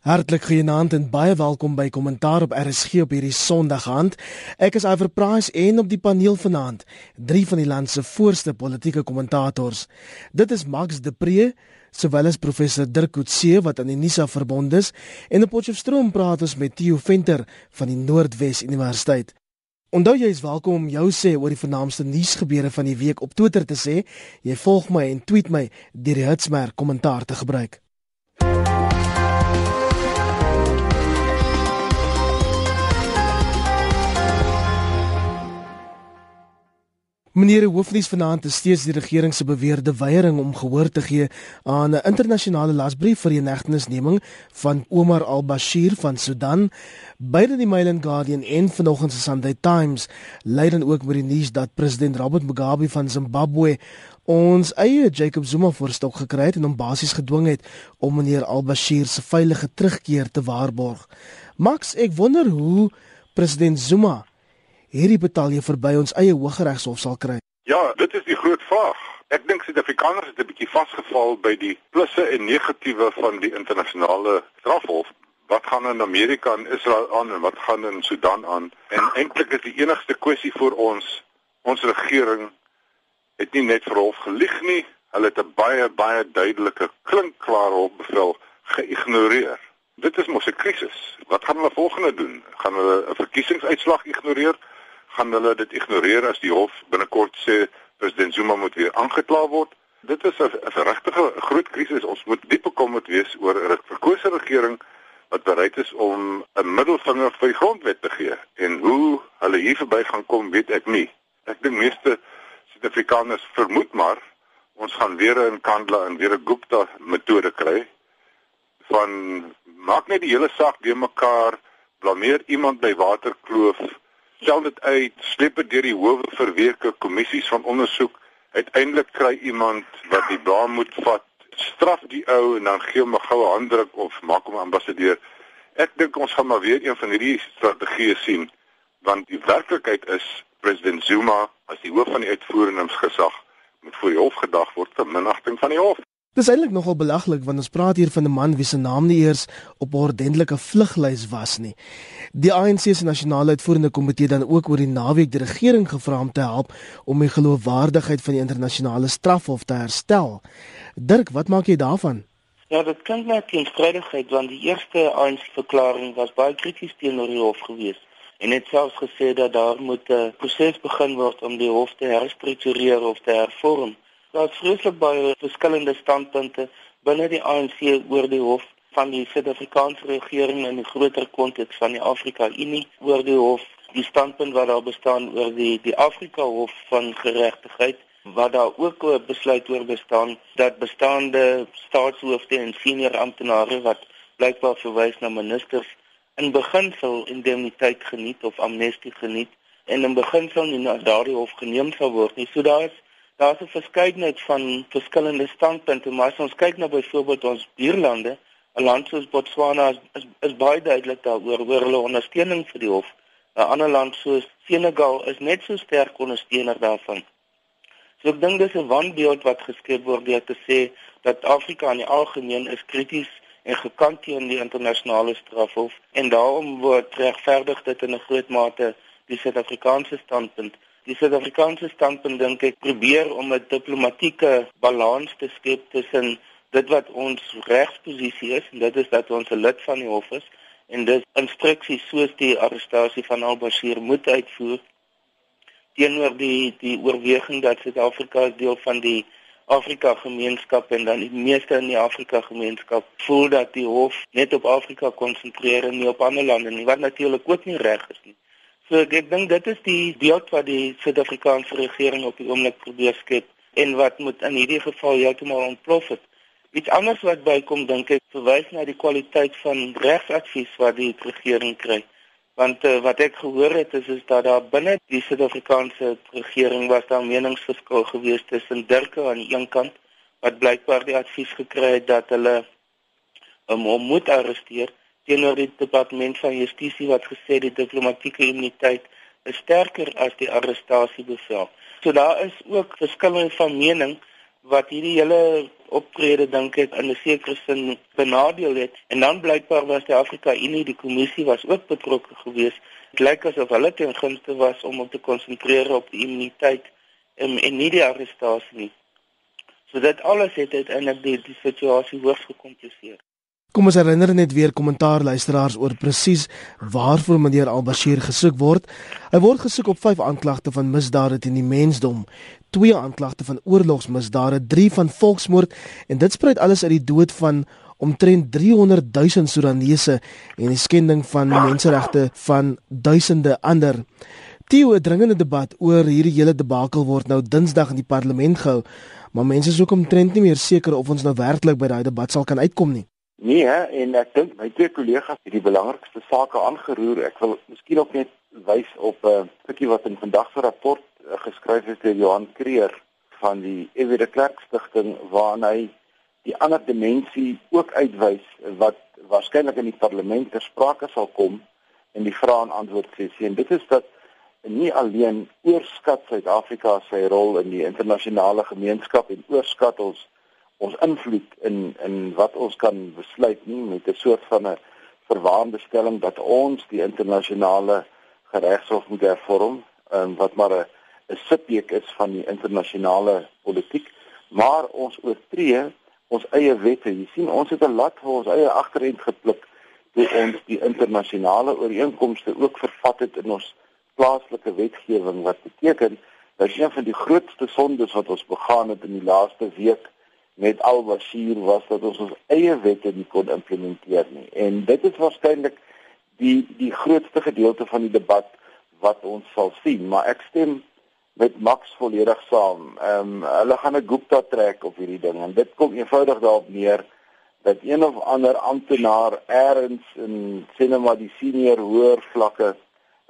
Hartlik genaamd en baie welkom by Kommentaar op RSG op hierdie Sondag aand. Ek is Iver Price en op die paneel vanaand drie van die land se voorste politieke kommentators. Dit is Max de Pre, sowel as professor Dirk Coetzee wat aan die NISA verbond is en op Potchefstroom praat ons met Theo Venter van die Noordwes Universiteit. Onthou jy is welkom om jou sê oor die vernaamste nuusgebeure van die week op Twitter te sê. Jy volg my en tweet my deur die hitsmerk kommentaar te gebruik. Meneer Hoofnuus vanaand is steeds die regering se beweerde weiering om gehoor te gee aan 'n internasionale lasbrief vir die inhegtenisneming van Omar al-Bashir van Sudan. Beide die Mail and Guardian en vanoggend se Sunday Times lei dan ook met die nuus dat president Robert Mugabe van Zimbabwe ons eie Jacob Zuma voorstok gekry het en hom basies gedwing het om meneer al-Bashir se veilige terugkeer te waarborg. Max, ek wonder hoe president Zuma hierdie betalje verby ons eie Hooggeregshof sal kry? Ja, dit is die groot vraag. Ek dink Suid-Afrikaners het 'n bietjie vasgeval by die plusse en negatiewe van die internasionale strafhof. Wat gaan in Amerika en Israel aan en wat gaan in Sudan aan? En eintlik is die enigste kwessie vir ons ons regering het nie net vir hof gelieg nie, hulle het 'n baie baie duidelike klinkklare hofbevel geïgnoreer. Dit is mos 'n krisis. Wat gaan hulle volgende doen? Gaan hulle 'n verkiesingsuitslag ignoreer? Gaan hulle dit ignoreer as die hof binnekort sê president Zuma moet weer aangekla word. Dit is 'n regtige groot krisis. Ons moet diep bekommerd wees oor 'n verkose regering wat bereid is om 'n middelvinger vir die grondwet te gee. En hoe hulle hier verby gaan kom, weet ek nie. Ek dink meeste Suid-Afrikaners vermoed maar ons gaan weer 'n Kandla en weer 'n Gupta metode kry van maak net die hele saak weer mekaar blameer iemand by Waterkloof stel dit uit, sleep dit deur die howe vir weke kommissies van ondersoek. Uiteindelik kry iemand wat die blame moet vat, straf die ou en dan gee hom 'n goue handdruk of maak hom ambassadeur. Ek dink ons gaan maar weer een van hierdie strategieë sien, want die werklikheid is president Zuma as die hoof van die uitvoeringsgesag moet voor die hof gedag word vir minagting van die hof. Dis eintlik nogal belaglik want ons praat hier van 'n man wie se naam nie eers op 'n ordentlike vluglys was nie. Die ANC se nasionale uitvoerende komitee dan ook oor die naweek die regering gevra om te help om die geloofwaardigheid van die internasionale strafhof te herstel. Dirk, wat maak jy daarvan? Ja, dit klink net teenstrydigheid want die eerste ANC verklaring was baie krities teenoor die hof gewees en het selfs gesê dat daar moet 'n proses begin word om die hof te herstruktureer of te hervorm. Daar is vreeslik baie verskillende standpunte binne die ANC oor die hof van die Suid-Afrikaanse regering in die groter konteks van die Afrika Unie oor die hof, die standpunt wat daar bestaan oor die die Afrika Hof van Geregtigheid wat daar ook 'n besluit oor bestaan dat bestaande staatshoofde en senior amptenare wat blykbaar verwys na ministers in beginsel indemniteit geniet of amnestie geniet en in beginsel nie na daardie hof geneem sal word nie. So daar is daar's 'n verskeidenheid van verskillende standpunte, maar as ons kyk na byvoorbeeld ons buurlande, 'n land soos Botswana is, is, is baie duidelik daaroor oor hulle ondersteuning vir die hof. 'n Ander land soos Senegal is net so sterk ondersteuner daarvan. So ek dink dis 'n wanbeeld wat geskep word deur te sê dat Afrika in die algemeen is krities en gekant teen die internasionale strafhof en daarom word regverdig dit in 'n groot mate die Suid-Afrikaanse standpunt die Suid-Afrikaanse standpunt dink ek probeer om 'n diplomatieke balans te skep tussen dit wat ons regsposisie is en dit is dat ons 'n lid van die hof is en dit instruksies soos die arrestasie van Al-Bashir moet uitvoer teenoor die die oorweging dat Suid-Afrika deel van die Afrika gemeenskap en dan die meeste in die Afrika gemeenskap voel dat die hof net op Afrika konsentreer en nie op ander lande nie wat natuurlik ook nie reg is nie. So ek, ek dink dit is die beeld wat die Suid-Afrikaanse regering op die oomblik probeer skep en wat moet in hierdie geval heeltemal ontplof het. Iets anders wat bykom dink ek verwys na die kwaliteit van regsadvies wat die regering kry. Want uh, wat ek gehoor het is is dat daar binne die Suid-Afrikaanse regering was daar meningsverskil gewees tussen Dirke aan die een kant wat blykbaar die advies gekry het dat hulle um, hom moet arresteer teenoor die departement van justisie wat gesê die diplomatieke immuniteit is sterker as die arrestasiebevel. So daar is ook verskillende van mening wat hierdie hele optrede dink ek in 'n sekere sin benadeel het. En dan blykbaar was die Afrika Unie, die kommissie was ook betrokke geweest. Dit lyk asof hulle ten gunste was om op te konsentreer op die immuniteit en en nie die arrestasie nie. So dit alles het uiteindelik die, die situasie hoogs gekompliseer. Kom ons herinner net weer kommentaar luisteraars oor presies waarvoor meneer Al-Bashir gesoek word. Hy word gesoek op 5 aanklagte van misdade teen die mensdom, 2 aanklagte van oorlogsmisdade, 3 van volksmoord en dit spruit alles uit die dood van omtrent 300 000 Sudanese en die skending van menseregte van duisende ander. Tio 'n dringende debat oor hierdie hele debakel word nou Dinsdag in die parlement gehou, maar mense is ook omtrent nie meer seker of ons nou werklik by daai debat sal kan uitkom nie. Nee, hè, en ek dink my twee kollegas het die belangrikste sake aangeroer. Ek wil miskien ook net wys op 'n uh, stukkie wat in vandag se rapport uh, geskryf is deur Johan Kreer van die Ewie de Klerk Stichting waarin hy die ander dimensie ook uitwys wat waarskynlik in die parlement ter sprake sal kom in die vrae en antwoord sessie. En dit is dat nie alleen oorskat Suid-Afrika sy rol in die internasionale gemeenskap en oorskat ons ons invloed in in wat ons kan besluit nie met 'n soort van 'n verwaande stelling dat ons die internasionale geregshof moet hervorm um, wat maar 'n 'n sitweek is van die internasionale politiek maar ons oortree ons eie wette. Jy sien ons het 'n lat vir ons eie agterend gepluk toe ons die internasionale ooreenkomste ook vervat het in ons plaaslike wetgewing wat beteken dat een van die grootste sondes wat ons begaan het in die laaste week met Al-Bashir was dat ons ons eie wette nie kon implementeer nie. En dit is waarskynlik die die grootste gedeelte van die debat wat ons sal sien, maar ek stem met Max volledig saam. Ehm um, hulle gaan 'n Gupta trek op hierdie ding en dit kom eenvoudig daarop neer dat een of ander amptenaar eers in sinema die senior hoër vlakke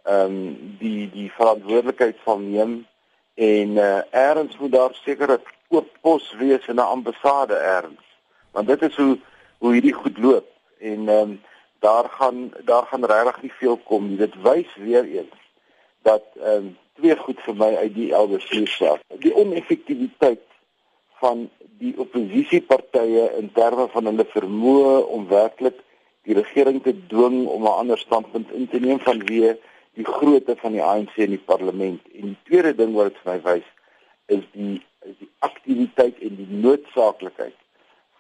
ehm um, die die verantwoordelikheid sal neem en uh, eers moet daar seker oop pos wees in 'n ambassade erns. Want dit is hoe hoe hierdie goed loop en ehm um, daar gaan daar gaan regtig nie veel kom nie. Dit wys weer eens dat ehm um, twee goed vir my uit die LBC self. Die oneffektiwiteit van die oppositiepartye in terme van hulle vermoë om werklik die regering te dwing om 'n ander standpunt in te neem vanweë die grootte van die ANC in die parlement. En die tweede ding wat dit vir my wys is die is die aktiwiteit en die noodsaaklikheid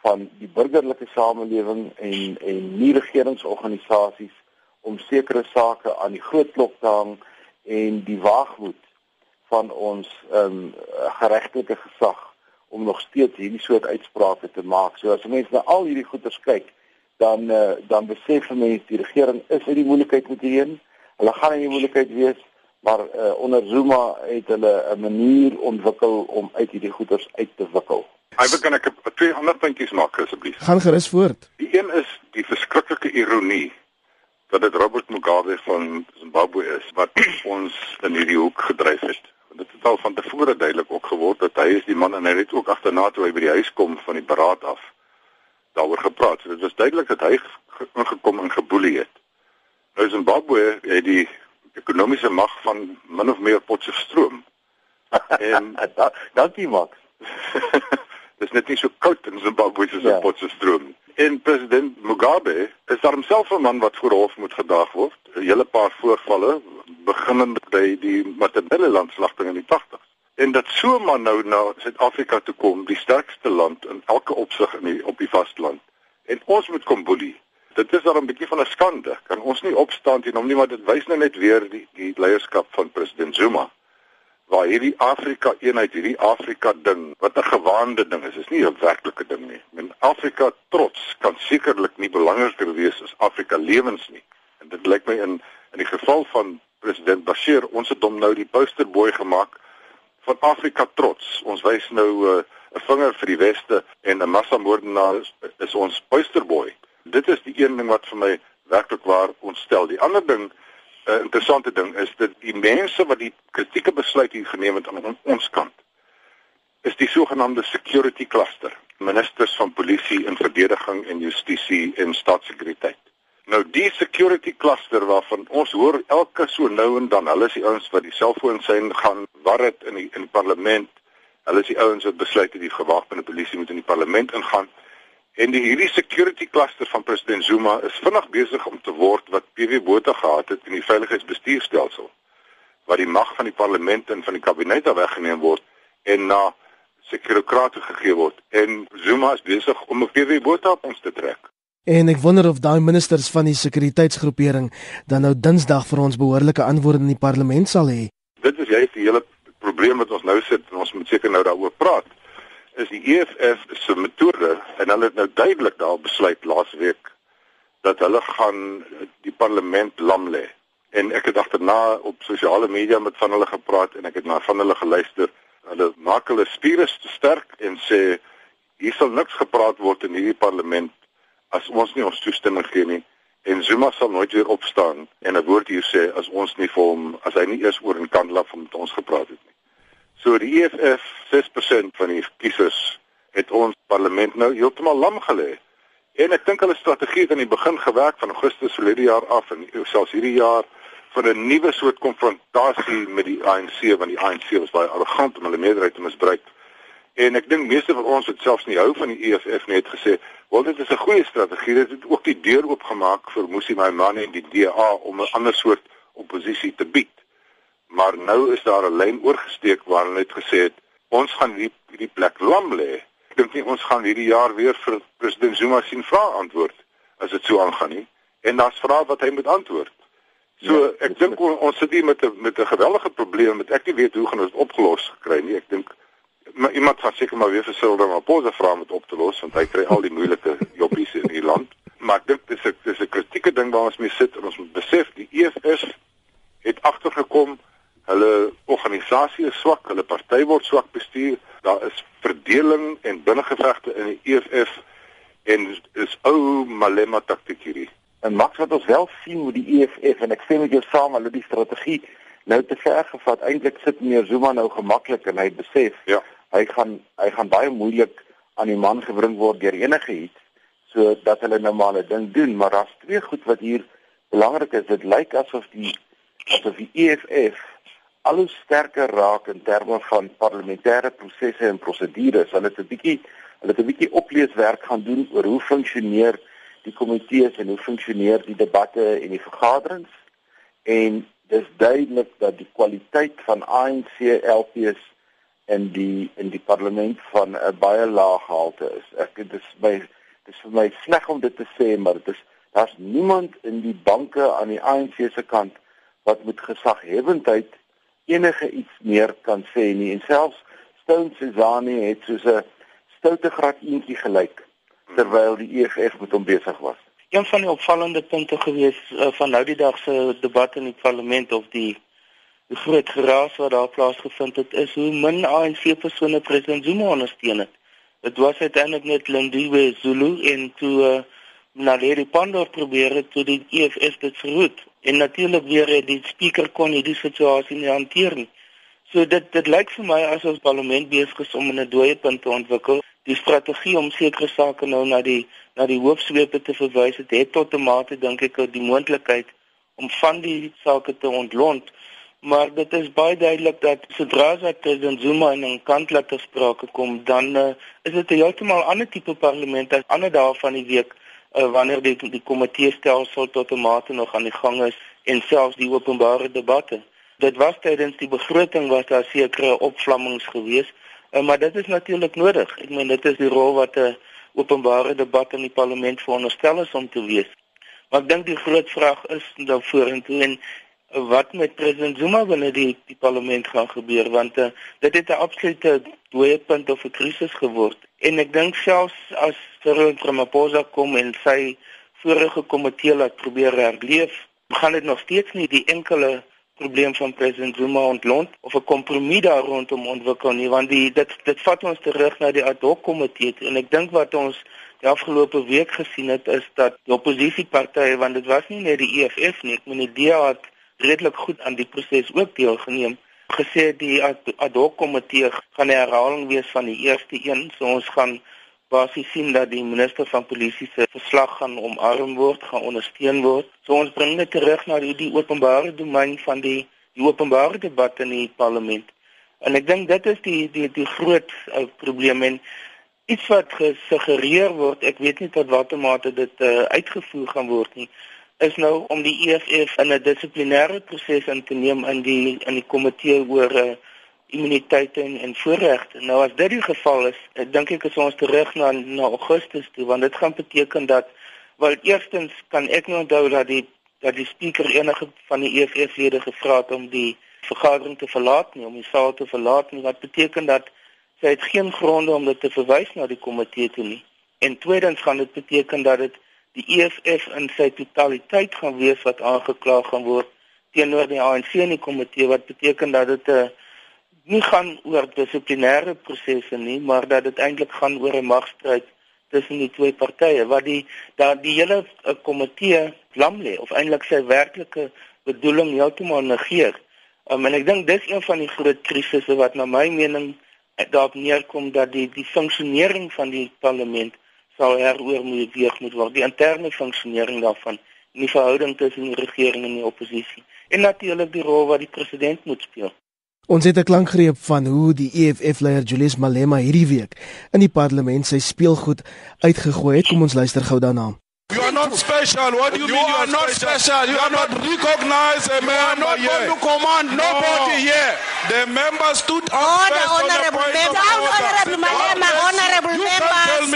van die burgerlike samelewing en en nie regeringsorganisasies om sekere sake aan die groot klok te hang en die waagmoed van ons ehm um, geregtelike gesag om nog steeds hierdie soort uitsprake te maak. So as mense na al hierdie goeters kyk, dan uh, dan besef mense die regering is uit die moeilikheid moet heen. Hulle gaan in die moeilikheid wees maar uh, onder Zuma het hulle 'n manier ontwikkel om uit hierdie goeders uit te wikkel. Hy wil kan ek twee ander puntjies maak asseblief. Gaan gerus voort. Die een is die verskriklike ironie dat dit Robert Mugabe van Zimbabwe is wat ons in hierdie hoek gedryf het. Dit het al van tevore duidelik ook geword dat hy is die man en hy het ook agterna toe hy by die huis kom van die beraad af daaroor gepraat. So dit was duidelik dat hy ingekom en geboelie het. Nou Zimbabwe het die ekonomiese mag van min of meer Potchefstroom. En dankie Max. Dis net nie so koud in Zimbabwe soos ja. in Potchefstroom. En president Mugabe is homself 'n man wat voor hof moet gedag word. 'n Hele paar voorvalle beginnend by die Matabele landslagting in die 80s. En dat so 'n man nou na Suid-Afrika toe kom, die sterkste land in elke opsig in die, op die vasteland. En ons moet kom boelie dit is daar 'n bietjie van 'n skande. Kan ons nie opstaan teen hom nie, maar dit wys nou net weer die die leierskap van president Zuma waar hierdie Afrika eenheid, hierdie Afrika ding, wat 'n gewaande ding is, is nie 'n werklike ding nie. Men Afrika trots kan sekerlik nie belangriker wees as Afrika lewens nie. En dit lyk my in in die geval van president Bashir, ons het hom nou die posterboy gemaak van Afrika trots. Ons wys nou uh, 'n uh, vinger vir die weste en 'n massamoordenaar is, is ons posterboy dit is die een ding wat vir my werklik waar ontstel. Die ander ding, 'n uh, eh, interessante ding is dat die mense wat die kritieke besluit hier geneem het aan ons kant is die sogenaamde security cluster, ministers van polisie en verdediging en justisie en staatssekuriteit. Nou die security cluster waarvan ons hoor elke so nou en dan, hulle is die ouens wat die selfoon sien gaan, wat dit in die in parlement Hulle is die ouens wat besluit het die gewapende polisie moet in die parlement ingaan. En die hierdie security cluster van president Zuma is vinnig besig om te word wat PW Botha gehad het in die veiligheidsbestuurstelsel waar die mag van die parlement en van die kabinet weggeneem word en na sekurokrate gegee word en Zuma is besig om 'n PW Botha op ons te trek. En ek wonder of daai ministers van die sekuriteitsgroepering dan nou Dinsdag vir ons behoorlike antwoorde in die parlement sal hê. Dit is juist die hele probleem wat ons nou sit en ons moet seker nou daaroor praat is die EFF se metode en hulle het nou duidelik daar besluit laasweek dat hulle gaan die parlement lam lê. En ek het agterna op sosiale media met van hulle gepraat en ek het na van hulle geluister. Hulle maak hulle spiere te sterk en sê hier sal niks gepraat word in hierdie parlement as ons nie ons toestemming gee nie en Zuma sal nooit weer opstaan en 'n woord hier sê as ons nie vir hom as hy nie eers oor in kan laat om met ons gepraat het nie. So die EFF 6% van die kiesers het ons parlement nou heeltemal lam gelê. En ek dink hulle strategie het aan die begin gewerk van Augustus verlede jaar af en selfs hierdie jaar vir 'n nuwe soort konfrontasie met die ANC want die ANC was baie arrogant om hulle meerderheid te misbruik. En ek dink meeste van ons wat selfs nie hou van die EFF nie het gesê, "Wel dit is 'n goeie strategie. Dit het ook die deur oopgemaak vir Musi Maimane en die DA om 'n ander soort oppositie te bied." Maar nou is daar 'n lyn oorgesteek waar hulle net gesê het ons gaan hierdie hierdie plek lam lê. Ek dink nie ons gaan hierdie jaar weer vir president Zuma sien vra antwoord as dit so aangaan nie. En daar's vrae wat hy moet antwoord. So ja, ek dink on, ons sit hier met 'n met 'n geweldige probleem wat ek nie weet hoe gaan ons opgelos kry nie. Ek dink maar iemand gaan seker maar weer vir Silder Maposa vra om dit op te los want hy kry al die moeilike jobbies in die land. Maar ek dink dis 'n dis 'n kritieke ding waar ons mee sit en ons moet besef die EFF het agtergekom Hulle organisasie is swak, hulle party word swak bestuur. Daar is verdeling en binnengevegte in die EFF en is ou Malema taktik hierdie. En maks wat ons wel sien met die EFF en ek sê met jou saam hulle die strategie nou te ver gevat. Eintlik sit meneer Zuma nou gemaklik en hy besef ja. hy gaan hy gaan baie moeilik aan die man gebring word deur enige iets sodat hulle nou maar 'n ding doen, maar daar's twee goed wat hier belangrik is. Dit lyk asof die asof die EFF al hoe sterker raak in terme van parlementêre prosesse en prosedures. Hulle het 'n bietjie hulle het 'n bietjie opleeswerk gaan doen oor hoe funksioneer die komitees en hoe funksioneer die debatte en die vergaderings. En dis duidelik dat die kwaliteit van ANC LPs in die in die parlement van 'n baie lae gehalte is. Ek dit is my dis vir my sleg om dit te sê, maar dit is daar's niemand in die banke aan die ANC se kant wat met gesaghebendheid enige iets meer kan sê nie en selfs Stone Suzani het soos 'n stoute gratientjie gelyk terwyl die EFF met hom besig was. Een van die opvallende punte gewees uh, van nou die dag se debat in die parlement of die die groot geraas wat daar plaasgevind het is hoe min ANC persone president Zuma ondersteun het. Dit was uiteindelik net Lindiwe Zulu en toe uh, Naledi Pandor probeer het toe die EFF dit verhoed en natuurlik weer die speaker kon hierdie situasie nie hanteer nie. So dit dit lyk vir my asof die parlement besig is om 'n dooie punt te ontwikkel. Die strategie om sekere sake nou na die na die hoofsweepe te verwys het, het tot 'n mate dink ek die moontlikheid om van die sake te ontlont. Maar dit is baie duidelik dat sodra as president Zuma in 'n kant laat sprake kom, dan uh, is dit 'n heeltemal ander tipe parlement as ander dae van die week uh, wanneer die die komitee stelsel tot 'n mate nog aan die gang is en selfs die openbare debatte. Dit was tydens die begroting was daar sekere opvlammings gewees, uh, maar dit is natuurlik nodig. Ek meen dit is die rol wat 'n openbare debat in die parlement veronderstel is om te wees. Maar ek dink die groot vraag is dan vorentoe en wat met president Zuma wanneer die die parlement gaan gebeur want uh, dit het 'n absolute dooie punt of 'n krisis geword. En ek dink selfs as Cyril Ramaphosa kom en sy vorige komitee laat probeer herleef gaan dit nog steeds nie die enkele probleem van president Zuma ontlont of 'n kompromie daar rondom ontwikkel nie want die dit dit vat ons terug na die ad hoc komitee en ek dink wat ons die afgelope week gesien het is dat die oppositiepartye want dit was nie net die EFF nie ek meen die DA het redelik goed aan die proses ook deelgeneem. Gesê die ad hoc komitee gaan 'n herhaling wees van die eerste een. So ons gaan basies sien dat die minister van polisie se verslag gaan omarm word, gaan ondersteun word. So ons bring dit terug na die, die openbare domein van die die openbare debat in die parlement. En ek dink dit is die die die groot uh, probleem en iets wat gesuggereer word, ek weet nie tot watter mate dit uh, uitgevoer gaan word nie, is nou om die EFF in 'n dissiplinêre proses in te neem in die in die komitee oor uh, immuniteite en, en voorregte. Nou as dit die geval is, ek dink ek is ons terug na na Augustus toe want dit gaan beteken dat wel eerstens kan ek nou onthou dat die dat die spreker enige van die EFF lede gevra het om die vergadering te verlaat nie om die saal te verlaat nie wat beteken dat sy het geen gronde om dit te verwys na die komitee toe nie. En tweedens gaan dit beteken dat dit die EFF in sy totaliteit gaan wees wat aangekla gaan word teenoor die ANC in die komitee wat beteken dat dit 'n uh, nie gaan oor dissiplinêre prosesse nie, maar dat dit eintlik gaan oor 'n magstryd tussen die twee partye wat die dat die hele eh, komitee lam lê of eintlik sy werklike bedoeling heeltemal negeer. Um, en ek dink dis een van die groot krisisse wat na my mening eh, daarop neerkom dat die die funksionering van die parlement sal heroor moet weeg moet word, die interne funksionering daarvan in die verhouding tussen die regering en die oppositie en natuurlik die rol wat die president moet speel. Ons het 'n klankgreep van hoe die EFF-leier Julius Malema hierdie week in die parlement sy speelgoed uitgegooi het. Kom ons luister gou daarna. You are not special. What do you, you mean you are, not special? special? You, you are not recognized a you member are not here. to command no. nobody here. The members stood up Order, first honorable on the member. Honorable Malema, honorable you members.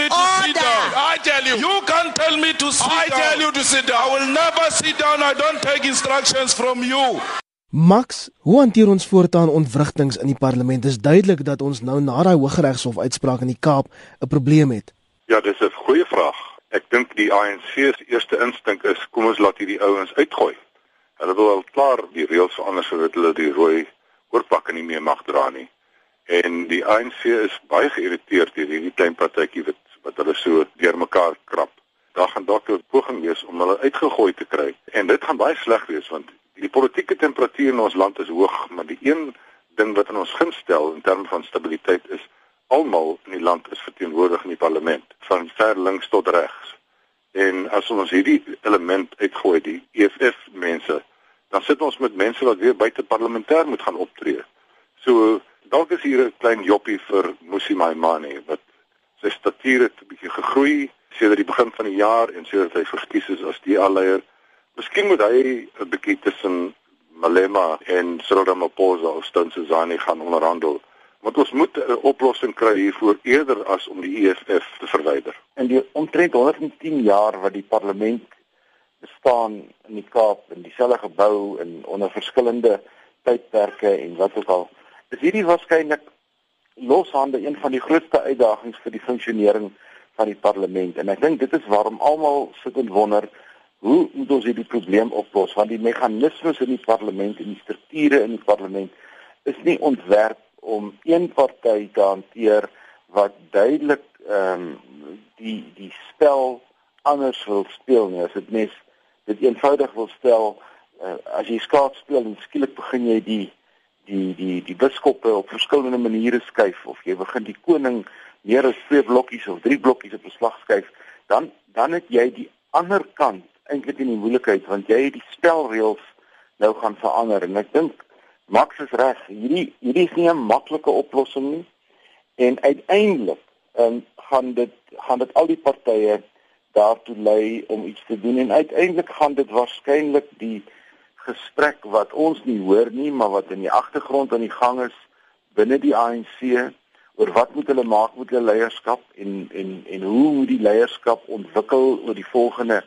You can tell me to sit down. I tell you. You can tell me to sit I down. I tell you to sit down. I will never sit down. I don't take instructions from you. Max, hoe hanteer ons voortaan ontwrigtings in die parlement? Dis duidelik dat ons nou na daai Hooggeregshof uitspraak in die Kaap 'n probleem het. Ja, dis 'n goeie vraag. Ek dink die ANC se eerste instink is kom ons laat hierdie ouens uitgooi. Hulle wil al klaar die reëls verander sodat hulle die rooi oorpak nie meer mag dra nie. En die ANC is baie geïrriteerd deur hierdie klein partytjie wat wat hulle so deurmekaar krap. Daar gaan dalk 'n poging wees om hulle uitgegooi te kry. En dit gaan baie sleg wees want die politieke temperatuur in ons land is hoog, maar die een ding wat in ons gunst stel in terme van stabiliteit is almal in die land is verteenwoordig in die parlement, van ver links tot regs. En as ons hierdie element uitgooi, die EFF mense, dan sit ons met mense wat weer buite parlementêr moet gaan optree. So dalk is hier 'n klein joppie vir Musi Maimane wat sy statuur het 'n bietjie gegroei sedert die begin van die jaar en sedert hy verkies is as die alleier Miskien moet hy 'n bietjie tussen Malema en Cyril Ramaphosa of Stone Suzani gaan onderhandel. Want ons moet 'n oplossing kry hiervoor eerder as om die EFF te verwyder. In die omtrent 110 jaar wat die parlement bestaan in die Kaap in dieselfde gebou en onder verskillende tydperke en wat ook al, is hierdie waarskynlik loshande een van die grootste uitdagings vir die funksionering van die parlement. En ek dink dit is waarom almal sit en wonder hoe moet ons hierdie probleem oplos? Want die meganismes in die parlement en die strukture in die parlement is nie ontwerp om een party te hanteer wat duidelik ehm um, die die spel anders wil speel nie. As dit mes dit eenvoudig wil stel uh, as jy skaats speel en skielik begin jy die die die die biskoppe op verskillende maniere skuif of jy begin die koning meer as twee blokkies of drie blokkies op beslag skuif dan dan het jy die ander kant eintlik in die moeilikheid want jy het die spelreëls nou gaan verander. En ek dink Max is reg hierdie hierdie is nie 'n maklike oplossing nie. En uiteindelik um, gaan dit gaan dit al die partye daartoe lei om iets te doen. En uiteindelik gaan dit waarskynlik die gesprek wat ons nie hoor nie maar wat in die agtergrond aan die gang is binne die ANC oor wat moet hulle maak met hulle leierskap en en en hoe moet die leierskap ontwikkel oor die volgende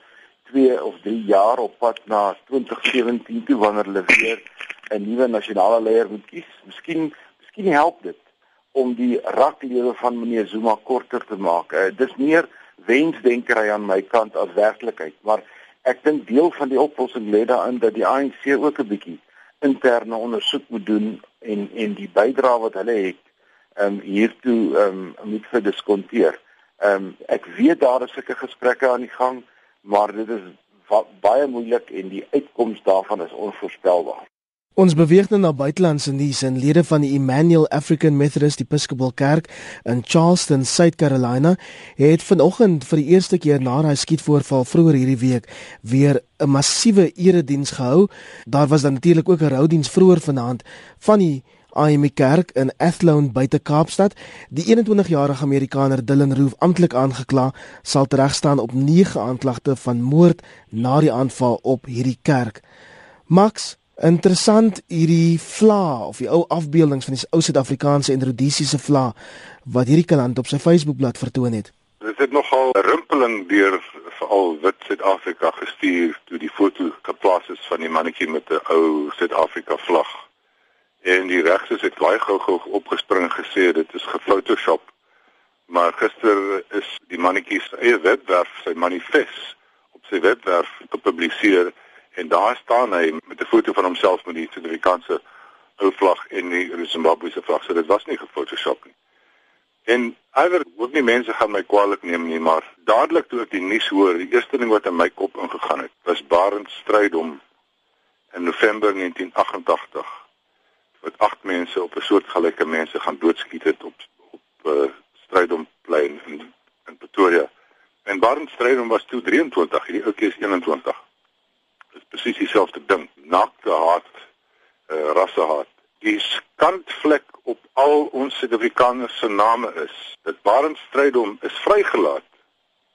2 of 3 jaar op pad na 2017 toe wanneer hulle weer 'n nuwe nasionale leier moet kies. Miskien miskien help dit om die raklewe van meneer Zuma korter te maak. Uh, dis meer wensdenkery aan my kant as werklikheid, maar ek dink deel van die oplossing lê daarin dat die ANC ook 'n bietjie interne ondersoek moet doen en en die bydrae wat hulle het um hiertoe um moet verdiskonteer. Um ek weet daar is sulke gesprekke aan die gang maar dit is baie moeilik en die uitkoms daarvan is onvoorspelbaar. Ons beweeg nou na buitelandse nuus en lede van die Emmanuel African Methodist Episcopal Kerk in Charleston, South Carolina, het vanoggend vir die eerste keer na daai skietvoorval vroeër hierdie week weer 'n massiewe erediens gehou. Daar was dan natuurlik ook 'n roudiens vroeër vanaand van die AME Kerk in Athlone buite Kaapstad. Die 21-jarige Amerikaner Dylan Roof amptelik aangekla, sal teregstaan op 9 aanklagte van moord na die aanval op hierdie kerk. Max, interessant hierdie vla of die ou afbeeldings van die ou Suid-Afrikaanse en Rodesiese vla wat hierdie kaland op sy Facebookblad vertoon het. Dit het nogal rimpeling deur veral wit Suid-Afrika gestuur toe die foto geplaas is van die mannetjie met 'n ou Suid-Afrika vlag. En die regses het baie gou-gou opgespring gesê dit is gefotoshop. Maar gister is die mannetjie se eie webwerf, sy manifest op sy webwerf gepubliseer en daar staan hy met 'n foto van homself met die Suid-Afrikaanse ou vlag en die Zimbabwe se vlag. So dit was nie gefotoshop nie. En alhoewel hoop nie mense gaan my kwaliek neem nie, maar dadelik toe ek die nuus hoor, die eerste ding wat in my kop ingegaan het, was Barend strydom in November 1988 wat agt mense op 'n soort gelyke mense gaan doodskiet het op op uh, strydomplein in in Pretoria. En Barend strydom was toe 23, hierdie ouetjie is 21. Dit is presies dieselfde ding, nakte haat, uh, rassehaat die skandvlek op al ons Suid-Afrikaners se name is. Dat Barend Strydom is vrygelaat.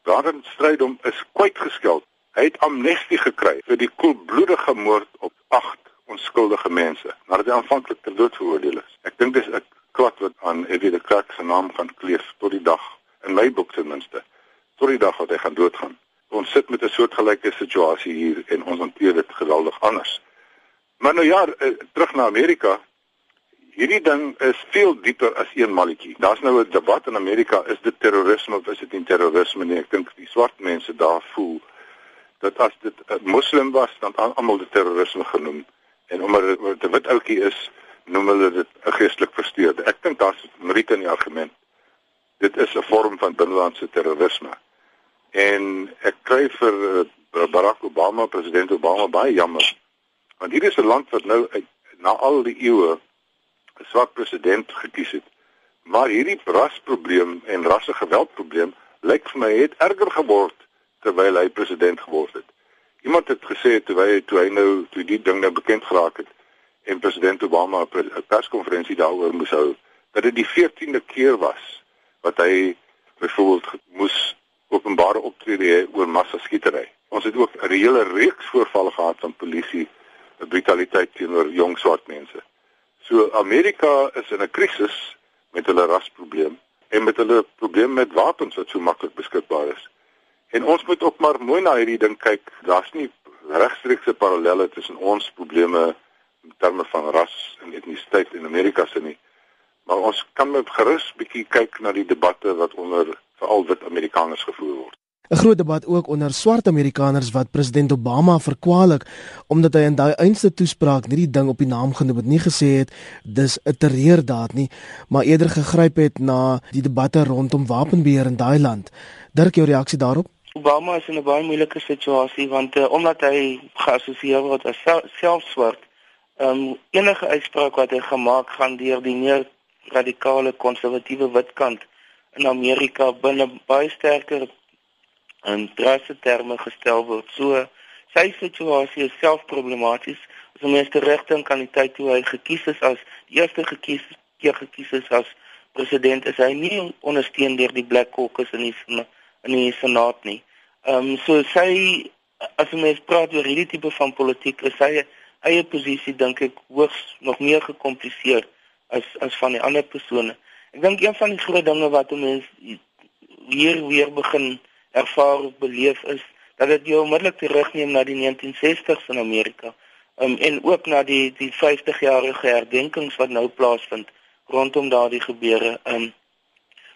Barend Strydom is kwytgeskeld. Hy het amnestie gekry vir die koelbloedige moord op 8 onskuldige mense nadat hy aanvanklik ter dood veroordeel is. Ek dink dis 'n klad wat aan Ewie de Klerk se naam gaan kleef tot die dag in my boek ten minste. Tot die dag wat hy gaan doodgaan. Ons sit met 'n soortgelyke situasie hier en ons hanteer dit geweldig anders. Maar nou ja, eh, terug na Amerika, hierdie ding is veel dieper as een malletjie. Daar's nou 'n debat in Amerika, is dit terrorisme of is dit nie terrorisme nie? Ek dink die swart mense daar voel dat as dit 'n moslim was, dan almal dit terrorisme genoem. En omdat dit 'n wit ouetjie is, noem hulle dit 'n geestelik versteurde. Ek dink daar's meriete in die argument. Dit is 'n vorm van binnelandse terrorisme. En ek kry vir uh, Barack Obama, president Obama baie jammer. Want hier is 'n land wat nou na al die eeue 'n swak president gekies het. Maar hierdie rasprobleem en rassegeweldprobleem lyk vir my het erger geword terwyl hy president geword het. Iemand het gesê terwyl hy toe hy nou toe die ding nou bekend geraak het en president Obama 'n perskonferensie daaroor moes hou dat dit die 14de keer was wat hy byvoorbeeld moes openbare optrede hê oor massaskietery. Ons het ook 'n reële reeks voorvalle gehad van polisie brutaliteit teenoor jong swart mense. So Amerika is in 'n krisis met hulle rasprobleem en met hulle probleem met wapens wat so maklik beskikbaar is. En ons moet ook maar mooi na hierdie ding kyk. Daar's nie regstreekse parallelle tussen ons probleme in terme van ras en etnisiteit in Amerika se nie. Maar ons kan met gerus bietjie kyk na die debatte wat onder veral wit Amerikaners gevoer word. 'n Groot debat ook onder swart Amerikaners wat president Obama verkwalik omdat hy in daai einste toespraak nie die ding op die naam genoem het nie gesê het dis 'n terreurdaad nie, maar eerder gegryp het na die debatte rondom wapenbeheer in daai land. Dirk, jou reaksie daarop? Obama is in 'n baie moeilike situasie want uh, omdat hy geassosieer word as self swart, ehm um, enige uitspraak wat hy gemaak gaan deur die meer radikale konservatiewe witkant in Amerika binne baie sterker in drasse terme gestel word. So sy situasie is self problematies. Ons te regting kan die tyd toe hy gekies is as eerste gekies keer gekies is as president is hy nie ondersteun deur die Black Caucus in die in die senaat nie. Ehm um, so sy as ons praat oor hierdie tipe van politiek is sy eie posisie dink ek hoogs nog meer gekompliseer as as van die ander persone. Ek dink een van die groot dinge wat mense hier weer begin ervaar of beleef is dat dit jou onmiddellik terugneem na die 1960s in Amerika. Um, en ook na die die 50-jarige herdenkings wat nou plaasvind rondom daardie gebeure. Um,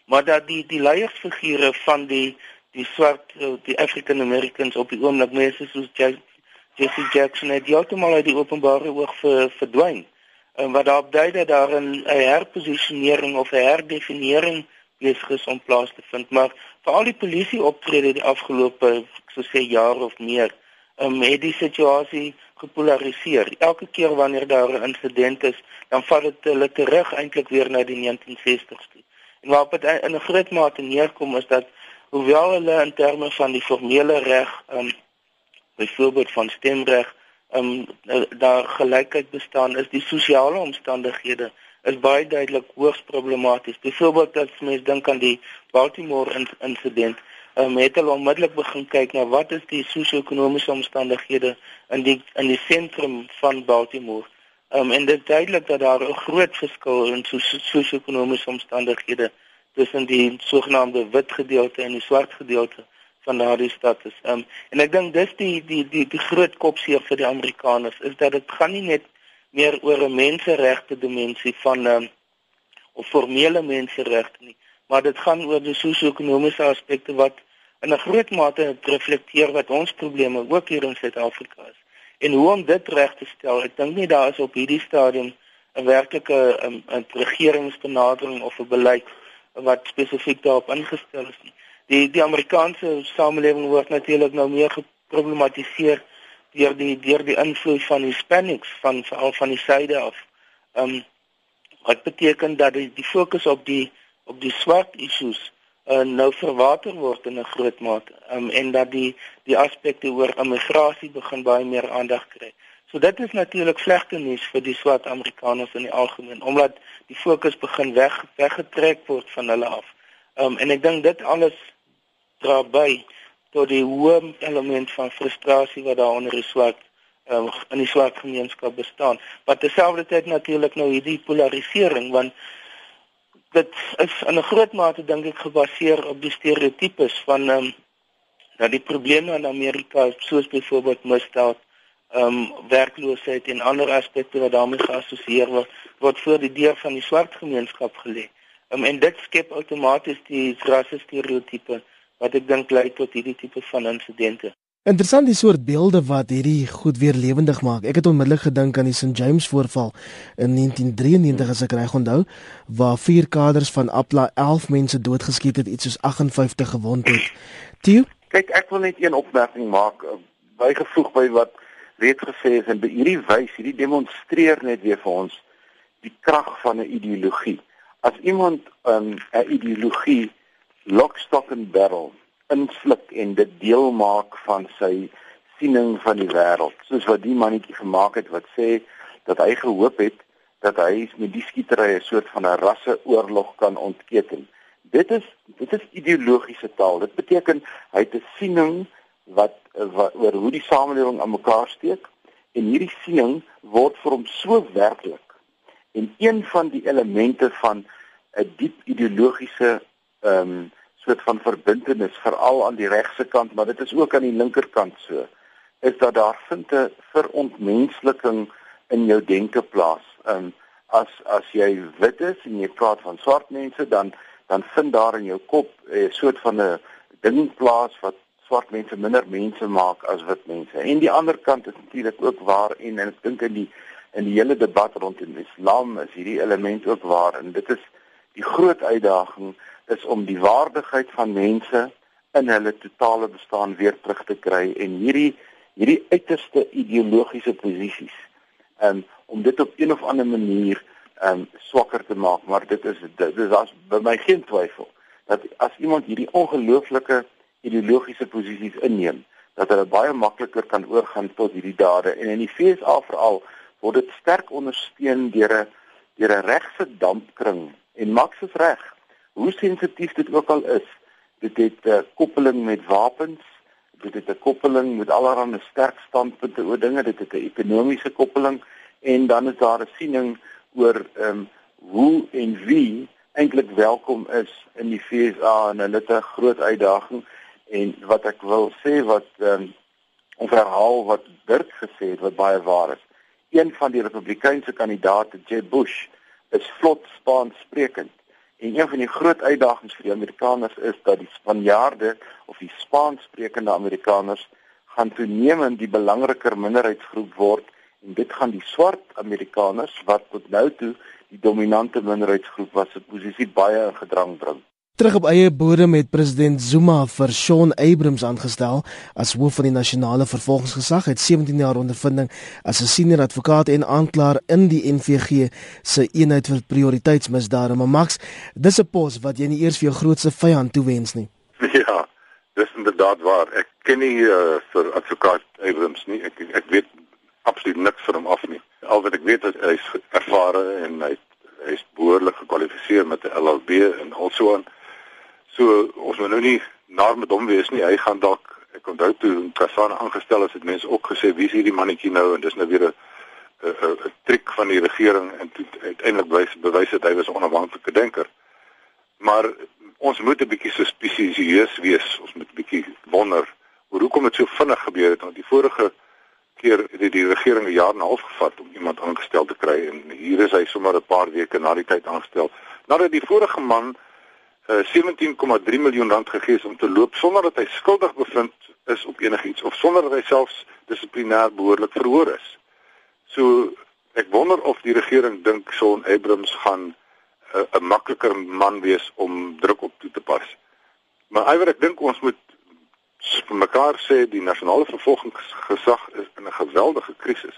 maar dat die die leiersfigure van die die swart die African Americans op die oomblik mense soos Jesse Jackson het heeltemal uit die openbare oog ver, verdwyn. En wat daarop dui dat daar 'n herposisionering of 'n herdefinering besig is om plaas te vind, maar veral die polisie optrede die afgelope so sê jaar of meer um, het die situasie gepolariseer. Elke keer wanneer daar 'n insident is, dan val dit hulle terug eintlik weer na die 1960s toe. En waarop dit in 'n groot mate neerkom is dat hoewel hulle in terme van die formele reg, um, byvoorbeeld van stemreg, um, daar gelykheid bestaan, is die sosiale omstandighede is baie duidelik hoogs problematies. Byvoorbeeld as mens dink aan die Baltimore insident, um, het hulle onmiddellik begin kyk na wat is die sosio-ekonomiese omstandighede in die in die sentrum van Baltimore. Um, en dit is duidelik dat daar 'n groot verskil in sosio-ekonomiese omstandighede tussen die sogenaamde wit gedeelte en die swart gedeelte van daardie stad is. Um, en ek dink dis die die die die groot kopseer vir die Amerikaners is dat dit gaan nie net meer oor 'n menseregte dimensie van um, of formele menseregte nie, maar dit gaan oor die sosio-ekonomiese aspekte wat in 'n groot mate reflekteer wat ons probleme ook hier in Suid-Afrika is. En hoe om dit reg te stel? Ek dink nie daar is op hierdie stadium 'n werklike 'n um, regeringsbenadering of 'n beleid wat spesifiek daarop ingestel is nie. Die die Amerikaanse samelewing word natuurlik nou meer geproblematiseer deur die deur die invloed van Hispanics van veral van die suide af. Ehm um, wat beteken dat die, die fokus op die op die swart issues uh, nou verwater word in 'n groot mate um, en dat die die aspekte oor immigrasie begin baie meer aandag kry. So dit is natuurlik slegte nuus vir die swart Amerikaners in die algemeen omdat die fokus begin weg weggetrek word van hulle af. Um, en ek dink dit alles dra by tot die hoë element van frustrasie wat daar onder die swart um, in die swart gemeenskap bestaan. Wat terselfdertyd natuurlik nou hierdie polarisering want dit is in 'n groot mate dink ek gebaseer op die stereotypes van ehm um, dat die probleme in Amerika soos byvoorbeeld misdaad, ehm um, werkloosheid en ander aspekte wat daarmee geassosieer word, word voor die deur van die swart gemeenskap gelê. Um, en dit skep outomaties die rasse stereotype wat ek dink lei tot hierdie tipe van insidente. Interessant die soort beelde wat hierdie goed weer lewendig maak. Ek het onmiddellik gedink aan die St James voorval in 1993 as ek reg onthou, waar vier kaders van Apla 11 mense doodgeskiet het, iets soos 58 gewond het. Tio, kyk ek wil net een opmerking maak eh, bygevoeg by wat reeds gesê is en by hierdie wys, hierdie demonstreer net weer vir ons die krag van 'n ideologie. As iemand ehm, 'n um, ideologie lock stock and barrel insluk en dit deel maak van sy siening van die wêreld. Soos wat die mannetjie gemaak het wat sê dat hy gehoop het dat hy met die skietery 'n soort van 'n rasseoorlog kan ontketen. Dit is dit is ideologiese taal. Dit beteken hy het 'n siening wat, wat oor hoe die samelewing aan mekaar steek en hierdie siening word vir hom so werklik. En een van die elemente van 'n diep ideologiese ehm um, soort van verbintenis veral aan die regse kant, maar dit is ook aan die linkerkant so. Is dat daar vind 'n verontmensliking in jou denke plaas. Um as as jy wit is en jy praat van swart mense, dan dan vind daar in jou kop 'n soort van 'n ding plaas wat swart mense minder mense maak as wit mense. En die ander kant is natuurlik ook waar en, en ek dink in die in die hele debat rondom Islam is hierdie element ook waar en dit is die groot uitdaging is om die waardigheid van mense in hulle totale bestaan weer terug te kry en hierdie hierdie uiterste ideologiese posisies um, om dit op een of ander manier um swakker te maak. Maar dit is dit is as by my geen twyfel dat as iemand hierdie ongelooflike ideologiese posisies inneem dat hulle baie makliker kan oorgaan tot hierdie dade. En in die FSA veral word dit sterk ondersteun deur 'n deur 'n regse dampkring. En Max is reg hoe sensitief dit ook al is, dit het 'n uh, koppeling met wapens, dit het 'n koppeling met allerlei sterk standpunte oor dinge, dit het 'n ekonomiese koppeling en dan is daar 'n siening oor ehm um, hoe en wie eintlik welkom is in die FSA en hulle het 'n groot uitdaging en wat ek wil sê wat ehm um, of herhaal wat Dirk gesê het wat baie waar is. Een van die Republikeinse kandidaate, Jeb Bush, is vlot Spaans sprekend. En een van die groot uitdagings vir die Amerikaners is dat die Spanjaarde of die Spaanssprekende Amerikaners gaan toenemend die belangriker minderheidsgroep word en dit gaan die swart Amerikaners wat tot nou toe die dominante minderheidsgroep was se posisie baie in gedrang bring. Terug op eie bodem het president Zuma vir Sean Abrams aangestel as hoof van die nasionale vervolgingsgesag. Hy het 17 jaar ondervinding as 'n senior advokaat en aanklaer in die NVG se eenheid vir prioriteitsmisdade. Maar Max, dis 'n pos wat jy nie eers vir jou grootste vyand toewens nie. Ja, dis inderdaad waar. Ek ken nie uh, vir advokaat Abrams nie. Ek ek weet absoluut niks van hom af nie. Al wat ek weet is hy is ervare en hy hy's behoorlik gekwalifiseer met 'n LLB en also aan. So ons moet nou nie naar met hom wees nie. Hy gaan dalk ek onthou toe Kasana aangestel is, het mense ook gesê wie is hierdie mannetjie nou en dis nou weer 'n 'n triek van die regering en uiteindelik bewys bewys dat hy was 'n onafhanklike denker. Maar ons moet 'n bietjie suspicieus wees. Ons moet 'n bietjie wonder oor hoekom dit so vinnig gebeur het want die vorige keer het die, die regering 'n jaar en 'n half gevat om iemand aangestel te kry en hier is hy sommer 'n paar weke na die tyd aangestel. Nadat die vorige man uh, 17,3 miljoen rand gegee is om te loop sonder dat hy skuldig bevind is op enigiets of sonder dat hy selfs dissiplinêr behoorlik verhoor is. So ek wonder of die regering dink Son Abrams gaan eh, 'n uh, makliker man wees om druk op toe te pas. Maar iewers ek dink ons moet vir mekaar sê die nasionale vervolgingsgesag is in 'n geweldige krisis.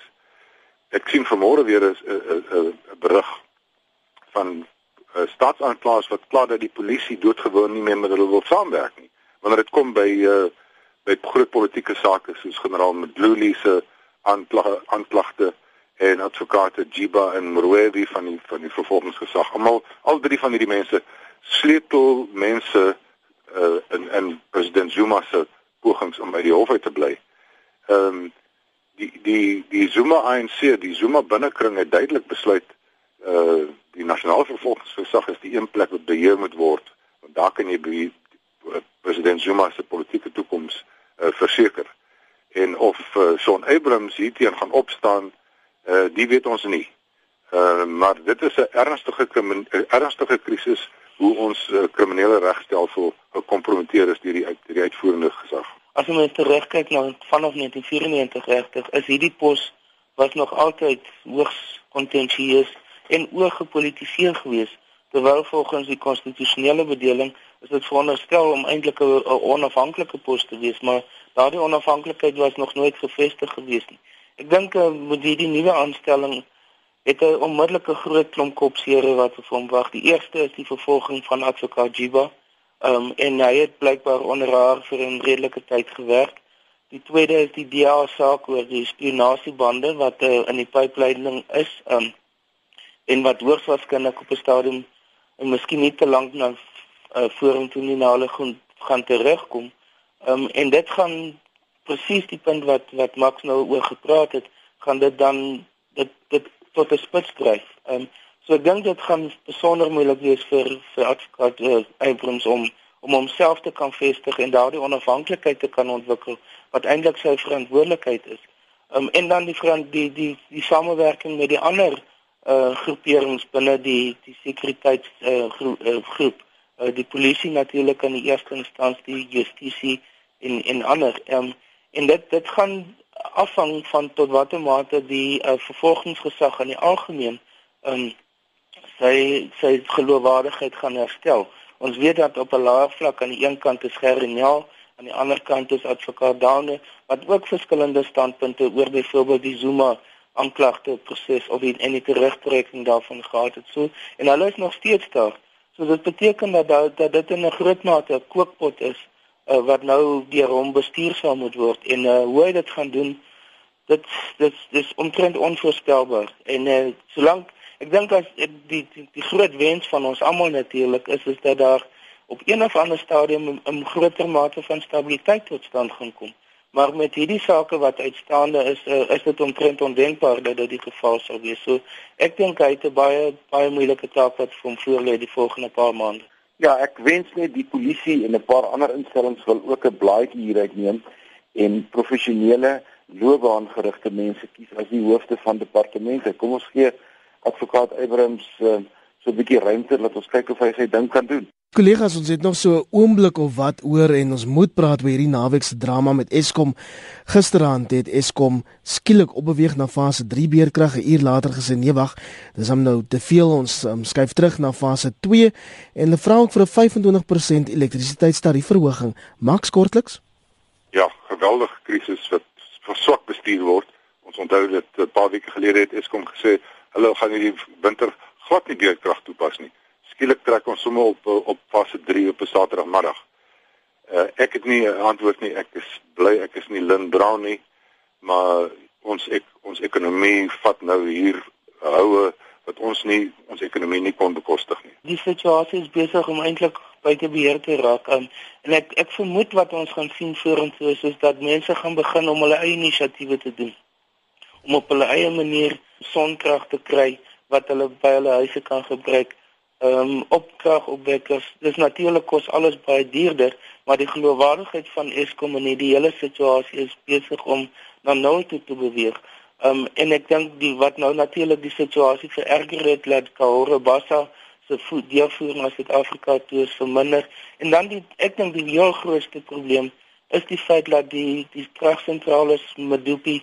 Ek sien vanmôre weer 'n berig van uh, staatsaanklaers wat kla dat die polisie doodgewoon nie meer met hulle wil saamwerk nie. Wanneer dit kom by uh, by groot politieke sake soos generaal Mdluli se aanklagte aanklagte en advokate Jiba en Mrwebi van die van die vervolgingsgesag. Almal al drie van hierdie mense sleutel mense uh, in in president Zuma se pogings om by die hof uit te bly. Ehm um, die die die Zuma ANC, die Zuma binnekring het duidelik besluit uh die nasionale vervolgingsgesag is die een plek wat beheer moet word want daar kan jy by president Zuma se politieke toekoms uh verseker. En of uh, Son Abrams hierteen gaan opstaan, uh die weet ons nie. Uh maar dit is 'n ernstige ernstige krisis hoe ons uh, kriminele regstelsel gekompromiteer is deur die uit die uitvoerende gesag. As ons terugkyk na vanaf 1994 regtig, is hierdie pos was nog altyd hoogs kontensieus en oorgepolitiseer geweest terwyl volgens die konstitusionele bedeling is dit veronderstel om eintlik 'n onafhanklike pos te wees, maar daardie onafhanklikheid was nog nooit gevestig geweest nie. Ek dink uh, met hierdie nuwe aanstelling het 'n onmiddellike groot klomp kopseere wat vir hom wag. Die eerste is die vervolging van advokaat Jiba. Ehm um, en hy het blykbaar onder haar vir 'n redelike tyd gewerk. Die tweede is die DA saak oor die spionasiebande wat uh, in die pipeline is. Ehm um, en wat hoogs waarskynlik op 'n stadium en miskien nie te lank na uh, vorentoe nie na hulle gaan gaan terugkom. Ehm um, en dit gaan presies die punt wat wat Max nou oor gepraat het, gaan dit dan dit dit tot 'n spits dryf. Ehm um, so ek dink dit gaan besonder moeilik wees vir vir advokaat uh, Abrams om om homself te kan vestig en daardie onafhanklikheid te kan ontwikkel wat eintlik sy verantwoordelikheid is. Ehm um, en dan die die die die samewerking met die ander uh groeperings binne die die sekuriteits uh, groep, uh groep uh, die polisie natuurlik in die eerste instansie justisie en en ander ehm um, en dit dit gaan afhang van tot watter mate die uh, vervolgingsgesag in die algemeen um, sy sy geloofwaardigheid gaan herstel. Ons weet dat op 'n laer vlak aan die een kant is Gerinel, aan die ander kant is advokaat Downe wat ook verskillende standpunte oor byvoorbeeld die Zuma aanklagte proses of die en die terugtrekking daarvan gehad het. So en hulle is nog steeds daar. So dit beteken dat dat, dat dit in 'n groot mate 'n kookpot is uh, wat nou deur hom bestuur sal moet word en uh, hoe hy dit gaan doen dit dit dis omtrent onvoorspelbaar en uh, solank ek dink as die, die die groot wens van ons almal natuurlik is is dat daar op een of ander stadium 'n groter mate van stabiliteit tot stand gaan kom maar met hierdie sake wat uitstaande is uh, is dit omtrent ondenkbaar dat dit die geval sou wees so ek dink hy het 'n baie baie moeilike taak wat vir hom voorlê die volgende paar maande Ja, ek wens net die polisie en 'n paar ander instellings wil ook 'n blaadjie hieruit neem en professionele loopbaangerigte mense kies as die hoofde van departemente. Kom ons gee advokaat Abrams uh, so 'n bietjie ruimte dat ons kyk of hy sy ding kan doen. Kollegas, ons het nog so 'n oomblik of wat oor en ons moet praat oor hierdie naweek se drama met Eskom. Gisteraand het Eskom skielik opbeweeg na fase 3 beerkrag, 'n uur later gesê nee wag, dis hom nou te veel. Ons um, skuif terug na fase 2 en hulle vra ook vir 'n 25% elektrisiteitstariefverhoging. Max kortliks? Ja, geweldige krisis wat verswak bestuur word. Ons onthou dit 'n paar weke gelede het Eskom gesê hulle gaan hierdie winter glad nie beerkrag toepas nie skielik trek ons sommer op op fase 3 op 'n Saterdagmiddag. Uh, ek het nie 'n antwoord nie. Ek is bly ek is nie Lynn Brown nie, maar ons ek, ons ekonomie vat nou hier houe wat ons nie ons ekonomie nie kon bekostig nie. Die situasie is besig om eintlik buite beheer te raak. Um, en ek ek vermoed wat ons gaan sien vorentoe is, is dat mense gaan begin om hulle eie inisiatiewe te doen om op hulle eie manier sonkrag te kry wat hulle by hulle huise kan gebruik. Ehm um, opkragopwekkers, dis natuurlik kos alles baie duurder, maar die geloofwaardigheid van Eskom in hierdie hele situasie is besig om na nul toe te beweeg. Ehm um, en ek dink die wat nou natuurlik die situasie vererger het dat Kahore Bassa se voet deurvoer na Suid-Afrika toe is verminder en dan die ek dink die heel grootste probleem is die feit dat die die kragsentrale Medupi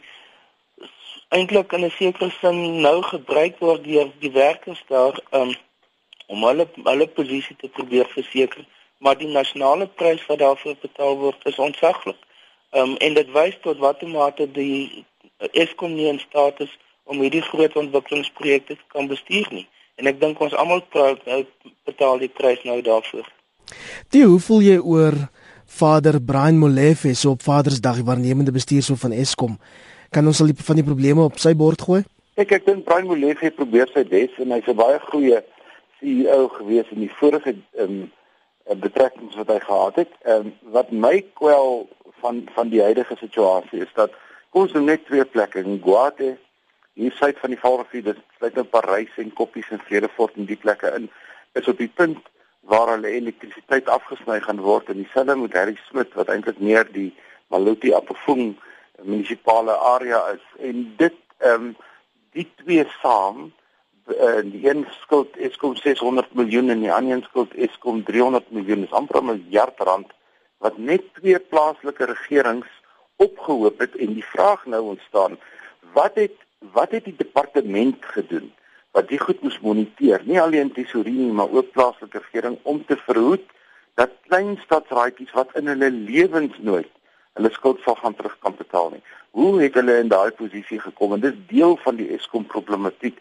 eintlik in 'n sekere sin nou gebruik word deur die werkers daar um, om hulle hulle posisie te probeer verseker, maar die nasionale prys wat daarvoor betaal word is ontsaglik. Um, en dit wys tot watter mate die Eskom nie in staat is om hierdie groot ontwikkelingsprojekte te kan bestuur nie. En ek dink ons almal betaal die prys nou daarvoor. Die hoe voel jy oor Vader Brian Molefe so op Vadersdag die waarnemende bestuurshoof van Eskom? kan ons al die van die probleme op sy bord gooi? Ek ek dink Brian Molefe probeer sy bes en hy's 'n baie goeie CEO gewees in die vorige um, betrekkings wat hy gehad het. Ehm um, wat my kwel van van die huidige situasie is dat ons nou net twee plekke in Guate hier suid van die Vaalrivier, dit sluit nou Parys en Koppies en Vredefort en die plekke in is op die punt waar hulle elektrisiteit afgesny gaan word en dieselfde met Harry Smit wat eintlik meer die Maluti Apofung munisipale area is en dit ehm um, die twee saam uh, die een skuld Eskom 600 miljoen en die ander een skuld Eskom 300 miljoen. Is amper 'n miljard rand wat net twee plaaslike regerings opgehoop het. En die vraag nou ontstaan wat het wat het die departement gedoen wat die goed moes moniteer? Nie alleen tesorie nie maar ook plaaslike regering om te verhoed dat klein stadsraadjies wat in hulle lewensnood hulle skuld sal gaan terug kan betaal nie. Hoe het hulle in daai posisie gekom? En dis deel van die Eskom problematiek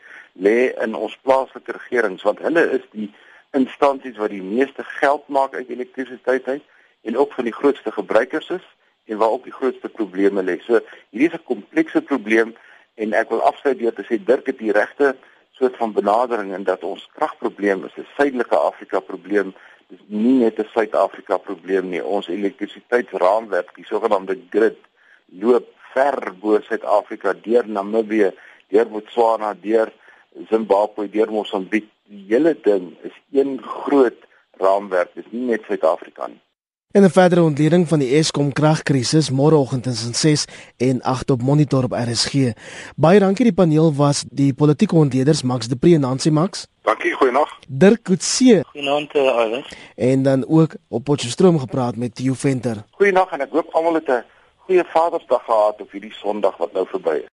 lê in ons plaaslike regerings want hulle is die instansies wat die meeste geld maak uit elektrisiteit uit en ook van die grootste gebruikers is en waar ook die grootste probleme lê. So hierdie is 'n komplekse probleem en ek wil afsluit deur te sê Dirk het die regte soort van benadering en dat ons kragprobleem is 'n suidelike Afrika probleem dis nie net 'n Suid-Afrika probleem nie. Ons elektrisiteitsraamwerk, die sogenaamde grid, loop ver bo Suid-Afrika deur Namibië, deur Botswana, deur Zimbabwe, deur Mosambiek. Die hele ding is een groot raamwerk. Dis nie net Suid-Afrika nie. En 'n verdere ontleding van die Eskom kragkrisis môreoggend tussen 6 en 8 op Monitor op RSG. Baie dankie die paneel was die politieke ontleeders Max de Pre en Nancy Max. Dankie, goeienaand. Dirk Coetzee. Goeienaand Iris. En dan ook op Potchefstroom gepraat met Theo Venter. Goeienaand en ek hoop almal het 'n goeie Vadersdag gehad op hierdie Sondag wat nou verby is.